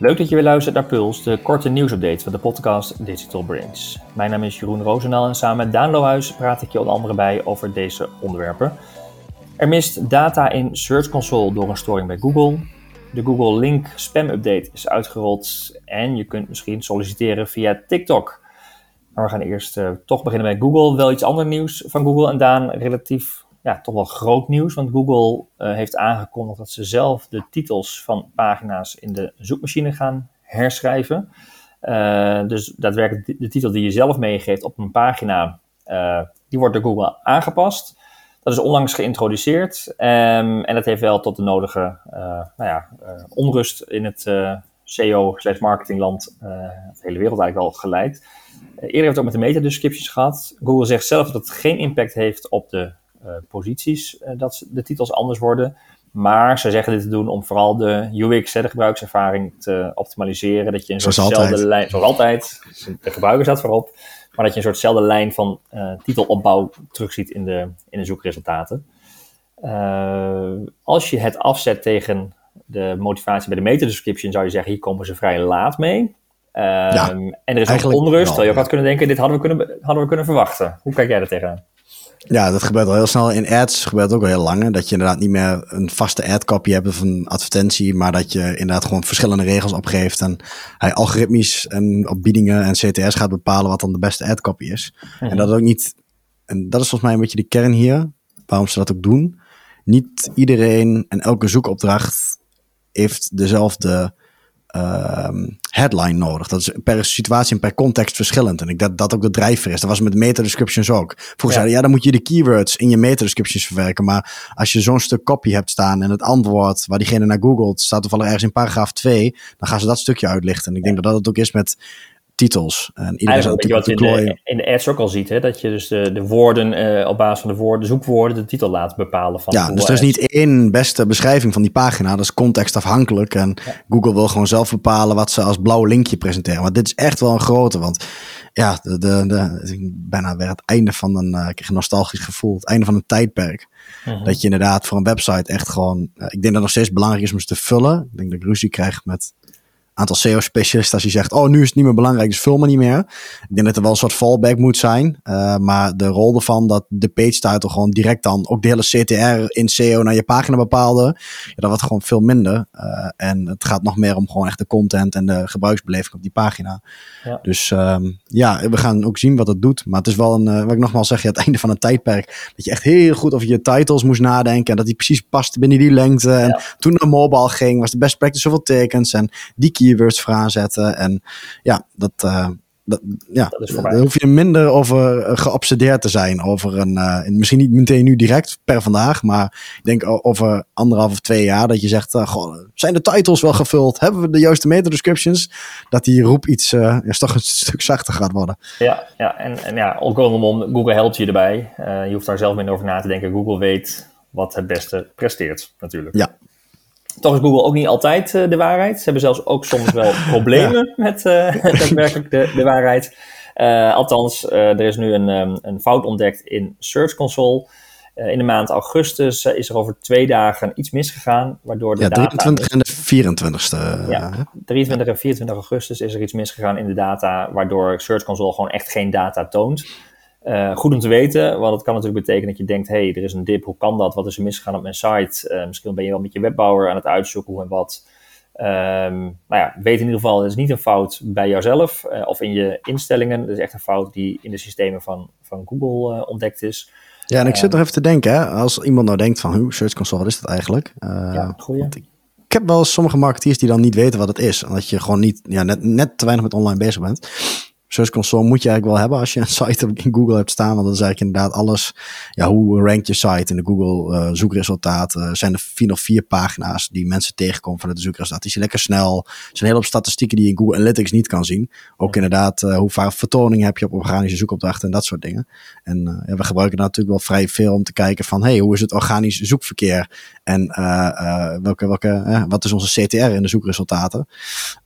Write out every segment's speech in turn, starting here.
Leuk dat je weer luistert naar Puls, de korte nieuwsupdate van de podcast Digital Brains. Mijn naam is Jeroen Roosendaal en samen met Daan Lohuis praat ik je onder andere bij over deze onderwerpen. Er mist data in Search Console door een storing bij Google. De Google Link Spam Update is uitgerold en je kunt misschien solliciteren via TikTok. Maar we gaan eerst uh, toch beginnen bij Google. Wel iets ander nieuws van Google en Daan, relatief ja, toch wel groot nieuws. Want Google uh, heeft aangekondigd dat ze zelf de titels van pagina's in de zoekmachine gaan herschrijven. Uh, dus daadwerkelijk de titel die je zelf meegeeft op een pagina, uh, die wordt door Google aangepast. Dat is onlangs geïntroduceerd um, en dat heeft wel tot de nodige nou ja, onrust in het SEO-marketingland, de hele wereld eigenlijk wel geleid. eerder heeft het ook met de meta-descriptions gehad. Google zegt zelf dat het geen impact heeft op de posities uh, dat de titels anders worden. Maar ze zeggen dit te doen om vooral de UX, de gebruikservaring, te optimaliseren. Dat je een soortzelfde lijn, zoals altijd, de gebruiker staat voorop. Maar dat je een soortzelfde lijn van uh, titelopbouw terugziet in de, in de zoekresultaten. als je het afzet tegen de motivatie bij de meta-description, zou je zeggen, hier komen ze vrij laat mee. Um, ja, en er is ook onrust. Terwijl je ook had kunnen denken, dit hadden we kunnen, hadden we kunnen verwachten. Hoe kijk jij er tegenaan? Ja, dat gebeurt al heel snel. In ads gebeurt ook al heel lang. Dat je inderdaad niet meer een vaste ad-copy hebt of een advertentie, maar dat je inderdaad gewoon verschillende regels opgeeft en hij algoritmisch en op biedingen en CTS gaat bepalen wat dan de beste ad-copy is. En dat ook niet, en dat is volgens mij een beetje de kern hier, waarom ze dat ook doen. Niet iedereen en elke zoekopdracht heeft dezelfde uh, headline nodig. Dat is per situatie en per context verschillend. En ik dat dat ook de drijver is. Dat was met meta-descriptions ook. Vroeger ja. zeiden ja, dan moet je de keywords in je meta-descriptions verwerken. Maar als je zo'n stuk copy hebt staan en het antwoord waar diegene naar googelt, staat toevallig ergens in paragraaf 2, dan gaan ze dat stukje uitlichten. En ik denk dat dat het ook is met titels. En iedereen wat je in de, in de ads ook al ziet, hè? dat je dus de, de woorden uh, op basis van de woorden, de zoekwoorden, de titel laat bepalen. Van ja, dus er is niet één beste beschrijving van die pagina, dat is contextafhankelijk. En ja. Google wil gewoon zelf bepalen wat ze als blauw linkje presenteren. Maar dit is echt wel een grote, want ja, de, de, de, bijna weer het einde van een, uh, een nostalgisch gevoel, het einde van een tijdperk. Uh -huh. Dat je inderdaad voor een website echt gewoon, uh, ik denk dat het nog steeds belangrijk is om ze te vullen. Ik denk dat ik ruzie krijg met aantal SEO-specialisten als je zegt, oh, nu is het niet meer belangrijk, dus vul me niet meer. Ik denk dat er wel een soort fallback moet zijn. Uh, maar de rol ervan dat de page title gewoon direct dan ook de hele CTR in SEO naar je pagina bepaalde, ja, dat wordt gewoon veel minder. Uh, en het gaat nog meer om gewoon echt de content en de gebruiksbeleving op die pagina. Ja. Dus um, ja, we gaan ook zien wat het doet. Maar het is wel een, uh, wat ik nogmaals zeg, ja, het einde van een tijdperk. Dat je echt heel goed over je titles moest nadenken en dat die precies paste binnen die lengte. En toen naar mobile ging, was de best practice zoveel tekens en die keywords voor aanzetten. En ja, dat, uh, dat, ja, dat hoef je minder over uh, geobsedeerd te zijn. Over een, uh, misschien niet meteen nu direct per vandaag, maar ik denk over anderhalf of twee jaar dat je zegt, uh, goh, zijn de titles wel gevuld? Hebben we de juiste meta descriptions? Dat die roep iets, ja, toch een stuk zachter gaat worden. Ja, ja en, en ja, ook om Google helpt je erbij. je hoeft daar zelf minder over na te denken. Google weet wat het beste presteert natuurlijk. Ja, toch is Google ook niet altijd uh, de waarheid. Ze hebben zelfs ook soms wel problemen ja. met daadwerkelijk de, de waarheid. Uh, althans, er is nu een, um, een fout ontdekt in Search Console. in de maand augustus is er over twee dagen iets misgegaan, waardoor de ja, data... 23 en de 24ste. Ja, 23 en 24 augustus is er iets misgegaan in de data, waardoor Search Console gewoon echt geen data toont. Uh, goed om te weten, want het kan natuurlijk betekenen dat je denkt: hé, hey, er is een dip, hoe kan dat? Wat is er misgegaan op mijn site? Uh, misschien ben je wel met je webbouwer aan het uitzoeken hoe en wat. Um, nou ja, weet in ieder geval, het is niet een fout bij jouzelf uh, of in je instellingen. Het is echt een fout die in de systemen van, van Google ontdekt is. Ja, en ik zit nog even te denken, hè, als iemand nou denkt van, hoe Search Console, wat is dat eigenlijk? ja, goeie. Ik, ik heb wel sommige marketeers die dan niet weten wat het is. Omdat je gewoon niet, ja, net, net te weinig met online bezig bent. Search Console moet je eigenlijk wel hebben als je een site in Google hebt staan. Want dat is eigenlijk inderdaad alles. Ja, hoe rankt je site in de Google uh, zoekresultaten? Uh, zijn er vier of vier pagina's die mensen tegenkomen vanuit de zoekresultaten? Die zijn lekker snel. Er zijn een hele hoop statistieken die je in Google Analytics niet kan zien. Ook inderdaad, uh, hoe vaak vertoning heb je op organische zoekopdrachten en dat soort dingen. En uh, ja, we gebruiken natuurlijk wel vrij veel om te kijken van, hey, hoe is het organisch zoekverkeer? En uh, uh, welke, welke, wat is onze CTR in de zoekresultaten?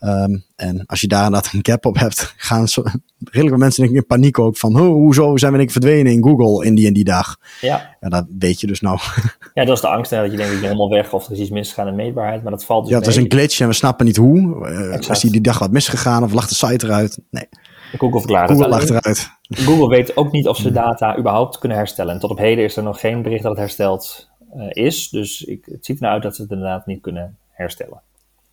Um, En als je daar inderdaad een cap op hebt, gaan zo, redelijk veel mensen denk ik in paniek ook van, hoezo zijn we ik verdwenen in Google in die en die dag? Ja. Ja, dat weet je dus nou. Ja, dat is de angst, hè, dat je denkt, ik ben helemaal weg of er is iets misgegaan in meetbaarheid, maar dat valt dus Ja, het is een glitch en we snappen niet hoe. Eh, is die die dag wat misgegaan of lag de site eruit? Nee, Google verklaart Google het eruit. Google weet ook niet of ze data überhaupt kunnen herstellen. En tot op heden is er nog geen bericht dat het hersteld eh, is. Dus ik, het ziet er nou uit dat ze het inderdaad niet kunnen herstellen.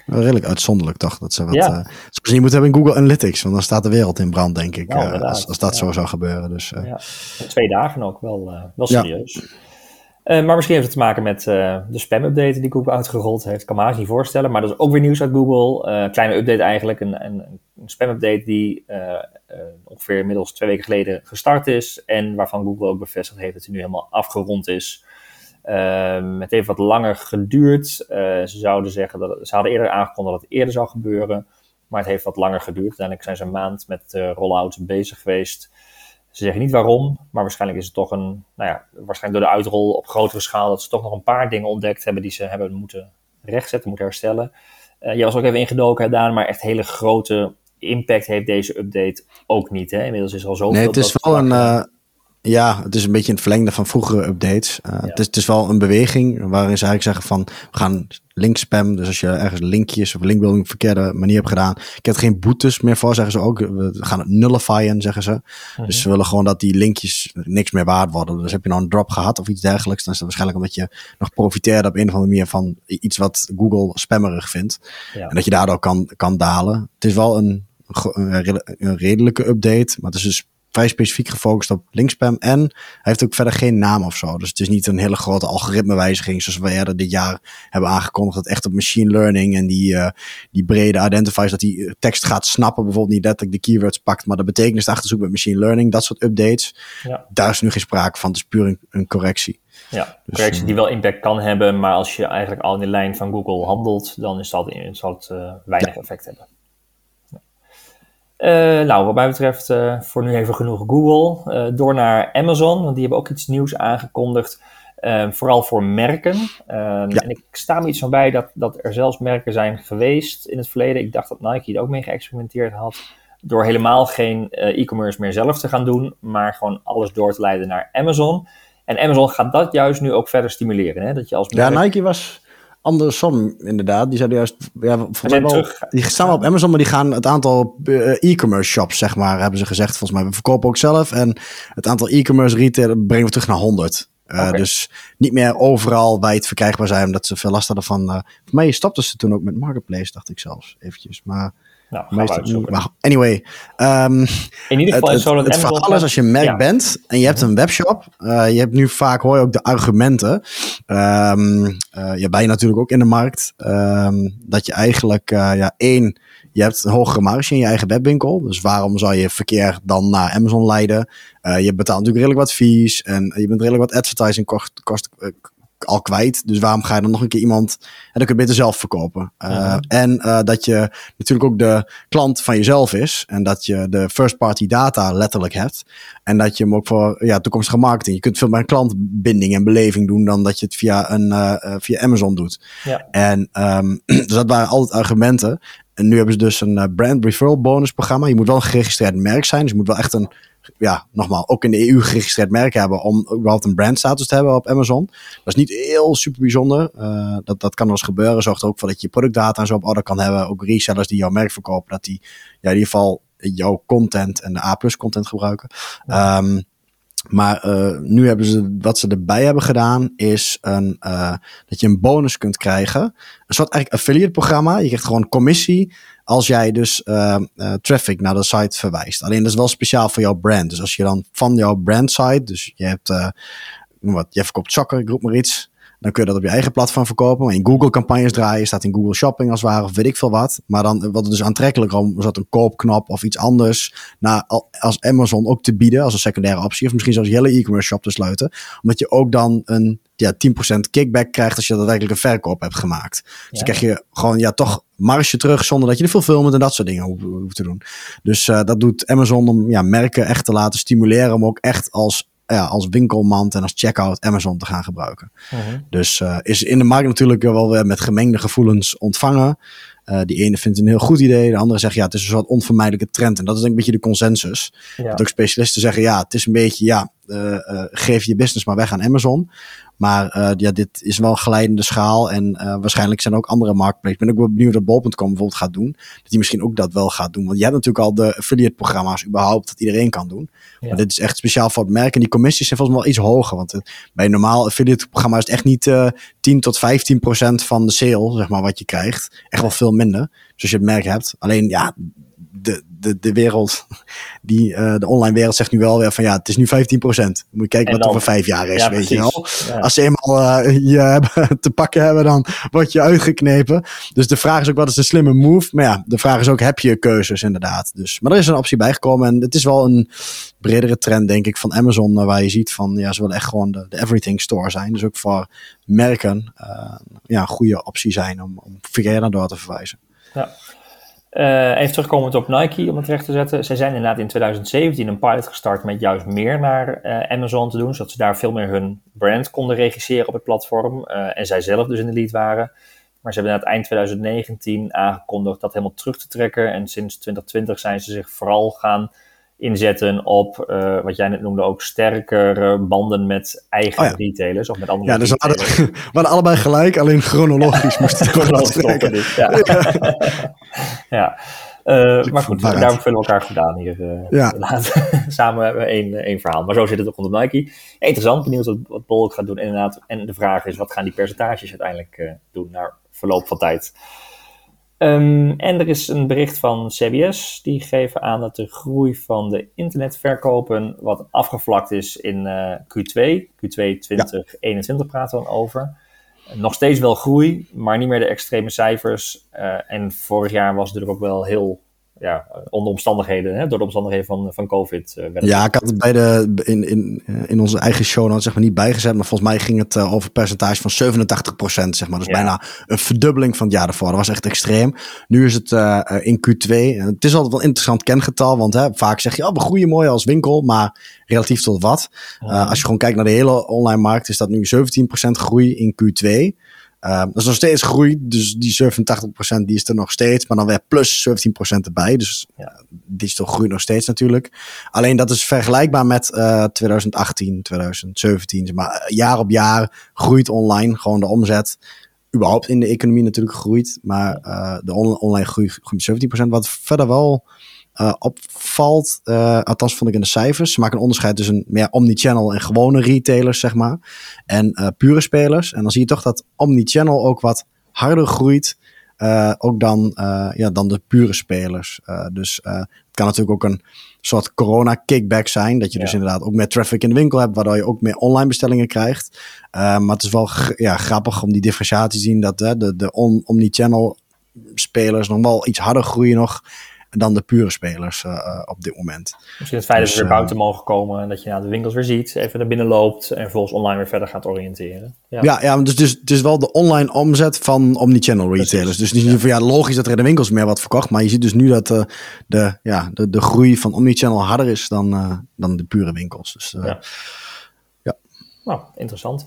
Wel Redelijk uitzonderlijk toch? Dat ze wat, Ja. zoals je moet hebben in Google Analytics, want dan staat de wereld in brand, denk ik. Eh, als, als dat ja. zo zou gebeuren. Dus, Ja. Twee dagen ook, wel, wel Ja. serieus. Eh, maar misschien heeft het te maken met eh, de spam-update die Google uitgerold heeft. Kan me haast niet voorstellen, maar dat is ook weer nieuws uit Google. Eh, kleine update eigenlijk, een, een, een spam-update die ongeveer inmiddels twee weken geleden gestart is. En waarvan Google ook bevestigd heeft dat hij nu helemaal afgerond is. Ehm, het heeft wat langer geduurd. Ze zouden zeggen dat ze hadden eerder aangekondigd dat het eerder zou gebeuren. Maar het heeft wat langer geduurd. Uiteindelijk zijn ze een maand met de rollout bezig geweest. Ze zeggen niet waarom, maar waarschijnlijk is het toch een, nou ja, waarschijnlijk door de uitrol op grotere schaal, dat ze toch nog een paar dingen ontdekt hebben die ze hebben moeten rechtzetten, moeten herstellen. Eh jij was ook even ingedoken, hè, Daan, maar echt hele grote impact heeft deze update ook niet. Hè? Inmiddels is al zoveel. Nee, het is wel een. eh, ja, het is een beetje het verlengde van vroegere updates. Eh, het, is, het is wel een beweging waarin ze eigenlijk zeggen van we gaan linkspam. Dus als je ergens linkjes of linkbuilding op verkeerde manier hebt gedaan. Ik heb geen boetes meer voor, zeggen ze ook. We gaan het nullifyen, zeggen ze. Mhm. Dus ze willen gewoon dat die linkjes niks meer waard worden. Dus heb je nou een drop gehad of iets dergelijks, dan is dat waarschijnlijk omdat je nog profiteert op een of andere manier van iets wat Google spammerig vindt. Ja. En dat je daardoor kan, kan dalen. Het is wel een, een redelijke update, maar het is dus vrij specifiek gefocust op linkspam. En hij heeft ook verder geen naam of zo. Dus het is niet een hele grote algoritmewijziging zoals we eerder dit jaar hebben aangekondigd. Dat echt op machine learning en die, eh, die brede identifiers, dat die tekst gaat snappen. Bijvoorbeeld niet letterlijk de keywords pakt, maar de betekenis erachter zoekt met machine learning. Dat soort updates. Ja. Daar is nu geen sprake van. Het is puur een, een correctie. Ja, Dus, correctie eh, die wel impact kan hebben, maar als je eigenlijk al in de lijn van Google handelt, dan is dat, zal het eh, weinig effect hebben. Ja. Eh, nou, wat mij betreft eh, voor nu even genoeg Google. Eh, door naar Amazon, want die hebben ook iets nieuws aangekondigd. vooral voor merken. Ehm, En ik sta me iets van bij dat, dat er zelfs merken zijn geweest in het verleden. Ik dacht dat Nike er ook mee geëxperimenteerd had. Door helemaal geen e-commerce meer zelf te gaan doen, maar gewoon alles door te leiden naar Amazon. En Amazon gaat dat juist nu ook verder stimuleren. Hè? Dat je als Ja, merk- Nike was andersom inderdaad. Die zeiden juist, ja, volgens wel, die staan wel op Amazon, maar die gaan het aantal eh, e-commerce shops, zeg maar, hebben ze gezegd. Volgens mij, we verkopen ook zelf. En het aantal e-commerce retail brengen we terug naar 100. Eh. Dus niet meer overal wijd verkrijgbaar zijn, omdat ze veel last hadden van... eh voor mij stopten ze toen ook met Marketplace, dacht ik zelfs, eventjes. Maar, nou, meestal, maar anyway, ehm, In ieder geval is het, het zo dat het Amazon... verhaal is als je een merk Ja. bent en je hebt een webshop. eh, je hebt nu vaak, hoor je ook de argumenten. ehm eh, ja, je natuurlijk ook in de markt. ehm, dat je eigenlijk, eh, ja, één, je hebt een hogere marge in je eigen webwinkel. Dus waarom zou je verkeer dan naar Amazon leiden? Je betaalt natuurlijk redelijk wat fees en je bent redelijk wat advertising kost, kost al kwijt. Dus waarom ga je dan nog een keer iemand... En dan kun je beter zelf verkopen. Eh. En eh, dat je natuurlijk ook de klant van jezelf is. En dat je de first party data letterlijk hebt. En dat je hem ook voor ja, toekomstige marketing... Je kunt veel meer klantbinding en beleving doen... dan dat je het via, een, eh, via Amazon doet. Ja. En ehm, dus dat waren altijd argumenten. En nu hebben ze dus een brand referral bonus programma. Je moet wel een geregistreerd merk zijn. Dus je moet wel echt een, ja, nogmaals, ook in de EU geregistreerd merk hebben om überhaupt een brandstatus te hebben op Amazon. Dat is niet heel super bijzonder. Eh, dat, dat kan wel eens gebeuren. Zorgt er ook voor dat je productdata en zo op orde kan hebben. Ook resellers die jouw merk verkopen, dat die ja, in ieder geval jouw content en de A content gebruiken. Ehm, maar eh, nu hebben ze, wat ze erbij hebben gedaan, is een, eh, dat je een bonus kunt krijgen. Een soort eigenlijk affiliate programma. Je krijgt gewoon commissie als jij dus eh, traffic naar de site verwijst. Alleen dat is wel speciaal voor jouw brand. Dus als je dan van jouw brand site, dus je hebt, eh, wat, je verkoopt sokken, ik roep maar iets. Dan kun je dat op je eigen platform verkopen. Maar in Google campagnes draaien, staat in Google Shopping als het ware, of weet ik veel wat. Maar dan wordt het dus aantrekkelijker om zo'n een koopknop of iets anders naar, als Amazon ook te bieden, als een secundaire optie. Of misschien zelfs je hele e-commerce shop te sluiten. Omdat je ook dan een ja, 10% kickback krijgt als je daadwerkelijk een verkoop hebt gemaakt. Dus Ja. dan krijg je gewoon ja, toch marge terug zonder dat je de fulfillment en dat soort dingen hoeft, hoeft te doen. Dus eh, dat doet Amazon om ja, merken echt te laten stimuleren om ook echt als ja, als winkelmand en als checkout Amazon te gaan gebruiken. Dus is in de markt natuurlijk wel weer met gemengde gevoelens ontvangen. Uh, die ene vindt het een heel goed idee, de andere zegt ja, het is een soort onvermijdelijke trend. En dat is denk ik een beetje de consensus. Ja. Dat ook specialisten zeggen ja, het is een beetje ja, geef je business maar weg aan Amazon. Maar uh, ja, dit is wel een glijdende schaal. En waarschijnlijk zijn er ook andere marketplaces. Ik ben ook wel benieuwd wat Bol.com bijvoorbeeld gaat doen. Dat die misschien ook dat wel gaat doen. Want je hebt natuurlijk al de affiliate programma's überhaupt dat iedereen kan doen. Ja. Maar dit is echt speciaal voor het merk. En die commissies zijn volgens mij wel iets hoger. Want bij een normaal affiliate programma is het echt niet uh, 10 tot 15 procent van de sale, zeg maar, wat je krijgt. Echt wel veel minder. Dus als je het merk hebt. Alleen ja, de, de, de wereld, die, uh, de online wereld zegt nu wel weer van ja, het is nu 15%. Moet je kijken wat over vijf jaar is, ja, weet je wel. Ja. Als ze eenmaal uh, je te pakken hebben, dan word je uitgeknepen. Dus de vraag is ook, wat is een slimme move? Maar ja, de vraag is ook, heb je keuzes inderdaad? Dus, maar er is een optie bijgekomen en het is wel een bredere trend, denk ik, van Amazon, uh, waar je ziet van, ja, ze willen echt gewoon de, de everything store zijn. Dus ook voor merken, ja, een goede optie zijn om, om naar door te verwijzen. Ja. Uh, even terugkomend op Nike, om het recht te zetten. Zij zijn inderdaad in 2017 een pilot gestart met juist meer naar uh, Amazon te doen, zodat ze daar veel meer hun brand konden regisseren op het platform. Uh, en zij zelf dus in de lead waren. Maar ze hebben inderdaad eind 2019 aangekondigd dat helemaal terug te trekken. En sinds 2020 zijn ze zich vooral gaan inzetten op, uh, wat jij net noemde, ook sterkere banden met eigen oh ja. retailers of met andere Ja, dus we hadden, we hadden allebei gelijk, alleen chronologisch moest het gewoon dus, Ja, ja. Uh, maar goed, daarom vullen we elkaar goed aan hier. Uh, ja. Samen hebben we één, één verhaal. Maar zo zit het ook onder Nike. Interessant, benieuwd wat, wat Bol gaat doen inderdaad. En de vraag is, wat gaan die percentages uiteindelijk doen naar verloop van tijd? Um, en er is een bericht van CBS, die geven aan dat de groei van de internetverkopen wat afgevlakt is in uh, Q2. Q2 2021 ja. praten we dan over. Nog steeds wel groei, maar niet meer de extreme cijfers. Uh, en vorig jaar was het natuurlijk ook wel heel ja, onder omstandigheden, hè, door de omstandigheden van, van COVID. Uh, ja, ik had het bij de, in, in, in onze eigen show notes zeg maar niet bijgezet, maar volgens mij ging het uh, over percentage van 87% zeg maar. Dus ja. bijna een verdubbeling van het jaar ervoor. Dat was echt extreem. Nu is het uh, in Q2. Het is altijd wel een interessant kengetal, want hè, vaak zeg je, oh, we groeien mooi als winkel, maar relatief tot wat? Ja. als je gewoon kijkt naar de hele online markt, is dat nu 17% groei in Q2. Uh, dat is nog steeds groei, dus die 87% die is er nog steeds, maar dan weer plus 17% erbij. Dus ja, digital groei nog steeds natuurlijk. Alleen dat is vergelijkbaar met uh, 2018, 2017. Maar jaar op jaar groeit online gewoon de omzet. Überhaupt in de economie natuurlijk groeit, maar uh, de on online groei groeit 17%. Wat verder wel uh, opvalt, uh, althans vond ik in de cijfers. Ze maken een onderscheid tussen meer omnichannel en gewone retailers, zeg maar. En uh, pure spelers. En dan zie je toch dat omnichannel ook wat harder groeit. ook dan, ja, dan de pure spelers. dus het kan natuurlijk ook een soort corona-kickback zijn. Dat je ja. dus inderdaad ook meer traffic in de winkel hebt, waardoor je ook meer online bestellingen krijgt. maar het is wel ja, grappig om die differentiatie te zien dat de, de on, omnichannel spelers nog wel iets harder groeien nog dan de pure spelers uh, op dit moment. Misschien het feit dus, dat ze weer buiten mogen komen en dat je naar de winkels weer ziet, even naar binnen loopt en vervolgens online weer verder gaat oriënteren. Ja, ja, ja dus, dus het is wel de online omzet van omnichannel retailers. Dus niet ja. van ja, logisch dat er in de winkels meer wat verkocht, maar je ziet dus nu dat uh, de, ja, de, de groei van omnichannel harder is dan, uh, dan de pure winkels. Dus, ja. ja. Nou, interessant.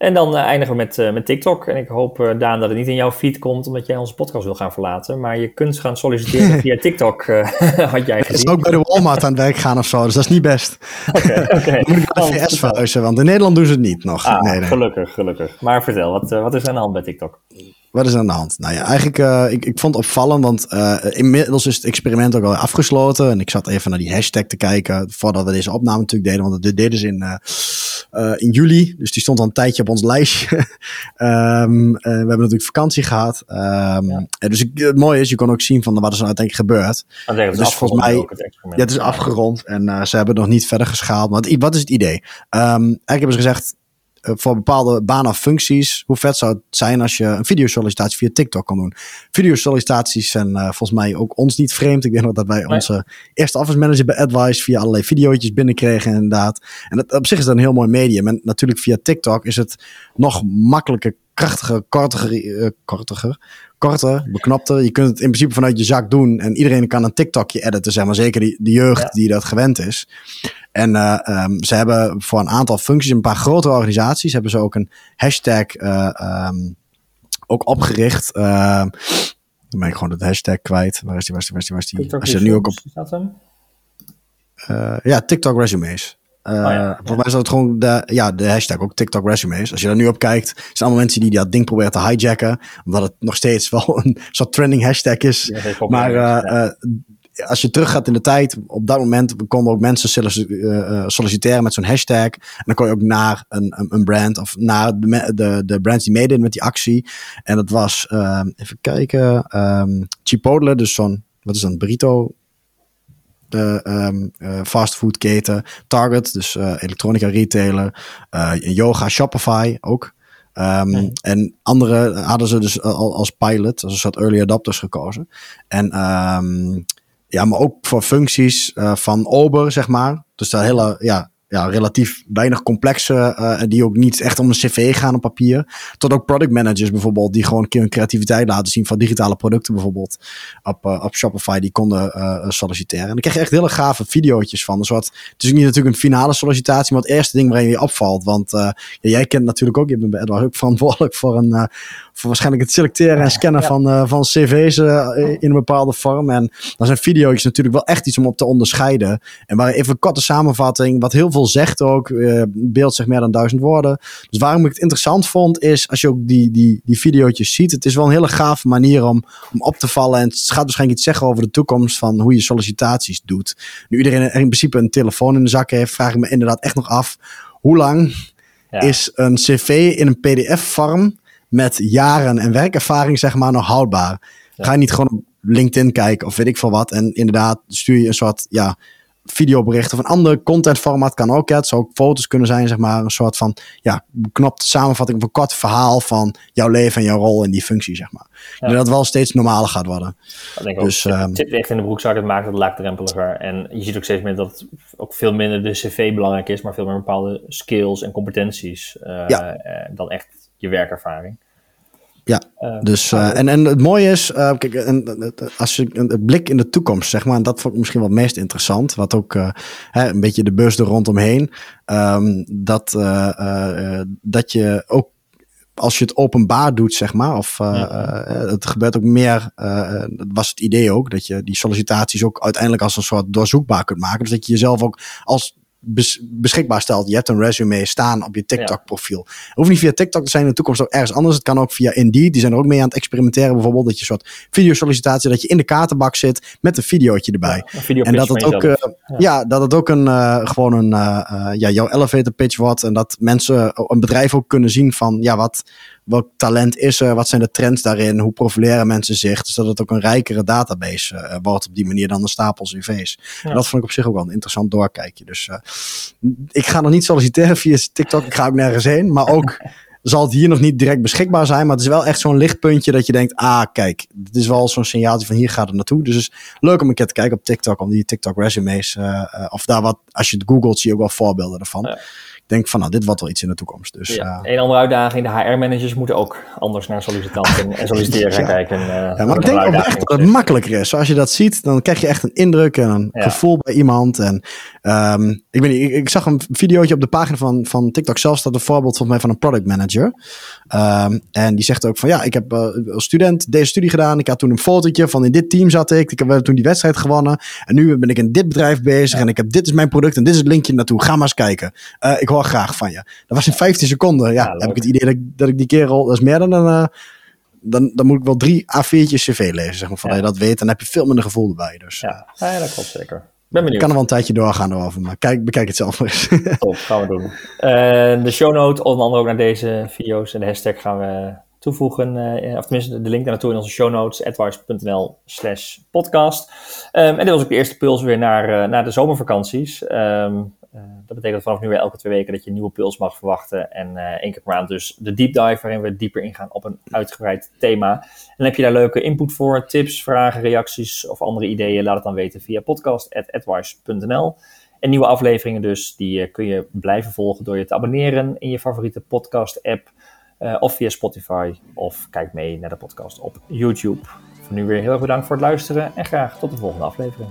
En dan uh, eindigen we met, uh, met TikTok. En ik hoop, uh, Daan, dat het niet in jouw feed komt omdat jij onze podcast wil gaan verlaten. Maar je kunt gaan solliciteren via TikTok, had jij gezien. Is ook bij de Walmart aan het werk gaan of zo, dus dat is niet best. Oké, oké. Okay. moet ik naar de VS verhuizen, want in Nederland doen ze het niet nog. Ah, nee, nee. Gelukkig, gelukkig. Maar vertel, wat, wat is er aan de hand bij TikTok? Wat is er aan de hand? Nou ja, eigenlijk, uh, ik, ik vond het opvallend, want uh, inmiddels is het experiment ook al afgesloten. En ik zat even naar die hashtag te kijken, voordat we deze opname natuurlijk deden. Want dit deden ze in, uh, in juli, dus die stond al een tijdje op ons lijstje. um, we hebben natuurlijk vakantie gehad. Um, ja. dus ik, het mooie is, je kon ook zien van wat is er uiteindelijk gebeurd. Dus volgens mij, het ja, het is afgerond en ze hebben nog niet verder geschaald. Maar wat is het idee? Um, eigenlijk hebben ze gezegd, voor bepaalde banen of functies. Hoe vet zou het zijn als je een videosollicitatie via TikTok kan doen? Videosollicitaties zijn uh, volgens mij ook ons niet vreemd. Ik weet nog dat wij nee. onze eerste office manager bij Advice via allerlei video's binnenkregen inderdaad. En dat, op zich is dat een heel mooi medium. En natuurlijk via TikTok is het nog makkelijker krachtiger, kortiger, uh, kortiger, korter, beknopter. Je kunt het in principe vanuit je zak doen. En iedereen kan een TikTokje editen, zeg maar. Zeker die, de jeugd die dat gewend is. En uh, um, ze hebben voor een aantal functies, een paar grotere organisaties, hebben ze ook een hashtag uh, um, ook opgericht. Uh, dan ben ik gewoon het hashtag kwijt. Waar is die, waar is die, waar is die? Waar is die? Als je nu ook op... Uh, ja, TikTok resumes. Uh, oh ja, volgens mij is dat gewoon de, ja, de hashtag ook TikTok resumes. Als je daar nu op kijkt, zijn allemaal mensen die dat ding proberen te hijacken. Omdat het nog steeds wel een soort trending hashtag is. Ja, maar uh, ja. als je teruggaat in de tijd, op dat moment konden ook mensen solliciteren met zo'n hashtag. En dan kon je ook naar een, een, een brand of naar de, de, de brands die meededen met die actie. En dat was, even kijken, um, Chipotle, dus zo'n, wat is dat, burrito de um, uh, fastfoodketen, Target, dus uh, elektronica retailer, uh, yoga, Shopify ook. Um, nee. En andere hadden ze dus al als pilot, als een soort early adopters gekozen. En um, ja, maar ook voor functies van Ober, zeg maar. Dus dat hele, ja, ja, relatief weinig complexe, uh, die ook niet echt om een cv gaan op papier. Tot ook product managers bijvoorbeeld, die gewoon een keer hun creativiteit laten zien van digitale producten bijvoorbeeld op, uh, op Shopify, die konden uh, solliciteren. En dan krijg je echt hele gave video's van. Een soort, het is niet natuurlijk een finale sollicitatie, maar het eerste ding waarin je opvalt. Want ja, jij kent natuurlijk ook, je bent bij Edward ook verantwoordelijk voor een voor waarschijnlijk het selecteren en scannen ja. van, van cv's in een bepaalde vorm. En dan zijn video's natuurlijk wel echt iets om op te onderscheiden. En waar even een korte samenvatting, wat heel veel zegt ook, uh, beeld zegt meer dan duizend woorden. Dus waarom ik het interessant vond, is als je ook die, die, die video's ziet, het is wel een hele gave manier om, om op te vallen. En het gaat waarschijnlijk iets zeggen over de toekomst van hoe je sollicitaties doet. Nu iedereen in principe een telefoon in de zak heeft, vraag ik me inderdaad echt nog af, hoe lang ja. is een cv in een pdf-vorm met jaren en werkervaring zeg maar nog houdbaar. Ja. Ga je niet gewoon op LinkedIn kijken of weet ik veel wat. En inderdaad stuur je een soort ja, videobericht of een ander contentformaat kan ook. Het zou ook foto's kunnen zijn, zeg maar. Een soort van ja, beknopte samenvatting of een kort verhaal van jouw leven en jouw rol in die functie, zeg maar. Ja. En dat wel steeds normaler gaat worden. Dat denk ik dus, ook. Um, zit echt in de broekzak, het maakt het laagdrempeliger. En je ziet ook steeds meer dat ook veel minder de cv belangrijk is, maar veel meer bepaalde skills en competenties uh, ja. uh, dan echt je werkervaring. Ja, uh, dus, uh, en, en het mooie is, uh, kijk, en, als je een blik in de toekomst, zeg maar, en dat vond ik misschien wel het meest interessant, wat ook hè, een beetje de bus er rondomheen, um, dat, dat je ook als je het openbaar doet, zeg maar, of ja. het gebeurt ook meer, dat was het idee ook, dat je die sollicitaties ook uiteindelijk als een soort doorzoekbaar kunt maken. Dus dat je jezelf ook als bes beschikbaar stelt. Je hebt een resume staan op je TikTok-profiel. Ja. Hoeft niet via TikTok te zijn in de toekomst ook ergens anders. Het kan ook via Indeed. Die zijn er ook mee aan het experimenteren. Bijvoorbeeld dat je een soort videosollicitatie, dat je in de kaartenbak zit met een videootje erbij. Ja, en dat het ook, uh, ja. ja. dat het ook een, uh, gewoon een, uh, ja, jouw elevator pitch wordt. En dat mensen, een bedrijf ook kunnen zien van, ja, wat, welk talent is er? Wat zijn de trends daarin? Hoe profileren mensen zich? Dus dat het ook een rijkere database uh, wordt op die manier dan een stapel cv's. Ja. En dat vond ik op zich ook wel een interessant doorkijkje. Dus uh, ik ga nog niet solliciteren via TikTok. Ik ga ook nergens heen. Maar ook zal het hier nog niet direct beschikbaar zijn. Maar het is wel echt zo'n lichtpuntje dat je denkt... Ah, kijk, dit is wel zo'n signaaltje van hier gaat het naartoe. Dus het is leuk om een keer te kijken op TikTok. Om die TikTok resumes... Uh, of daar wat... Als je het googelt zie je ook wel voorbeelden ervan. Ja denk van nou, dit wordt wel iets in de toekomst. Dus, ja. Uh, een andere uitdaging, de HR-managers moeten ook anders naar sollicitanten en solliciteren gaan ja. kijken. Uh, ja, maar ik denk ook echt dat het makkelijker is. Als je dat ziet, dan krijg je echt een indruk en een ja. gevoel bij iemand. En um, ik, weet niet, ik, ik, zag een videootje op de pagina van, van TikTok zelf, staat een voorbeeld volgens mij van een product manager. Um, en die zegt ook van ja, ik heb uh, als student deze studie gedaan. Ik had toen een fotootje van in dit team zat ik. Ik heb toen die wedstrijd gewonnen. En nu ben ik in dit bedrijf bezig en ik heb dit is mijn product en dit is het linkje naartoe. Ga maar eens kijken. Ik hoor graag van je. Dat was in 15 seconden. Ja, ja heb ik het idee dat ik, dat ik die kerel, dat is meer dan een, uh, dan, dan moet ik wel drie A4'tjes cv lezen, zeg maar, van ja. je dat weet. Dan heb je veel minder gevoel erbij. Dus, ja. ja, dat klopt zeker. Ben benieuwd. Ik kan er wel een tijdje doorgaan erover, maar kijk, bekijk het zelf maar eens. Top, gaan we doen. Uh, de show note, onder andere ook naar deze video's en de hashtag gaan we toevoegen. Uh, of tenminste, de link daar naartoe in onze show notes, advice.nl slash podcast. Um, en dit was ook de eerste puls weer naar, uh, naar de zomervakanties. Um, uh, dat betekent vanaf nu weer elke twee weken dat je een nieuwe puls mag verwachten. En één keer per maand dus de deep dive waarin we dieper ingaan op een uitgebreid thema. En heb je daar leuke input voor, tips, vragen, reacties of andere ideeën? Laat het dan weten via podcast.advice.nl. En nieuwe afleveringen dus, die kun je blijven volgen door je te abonneren in je favoriete podcast app. Eh, of via Spotify. Of kijk mee naar de podcast op YouTube. Voor nu weer heel erg bedankt voor het luisteren. En graag tot de volgende aflevering.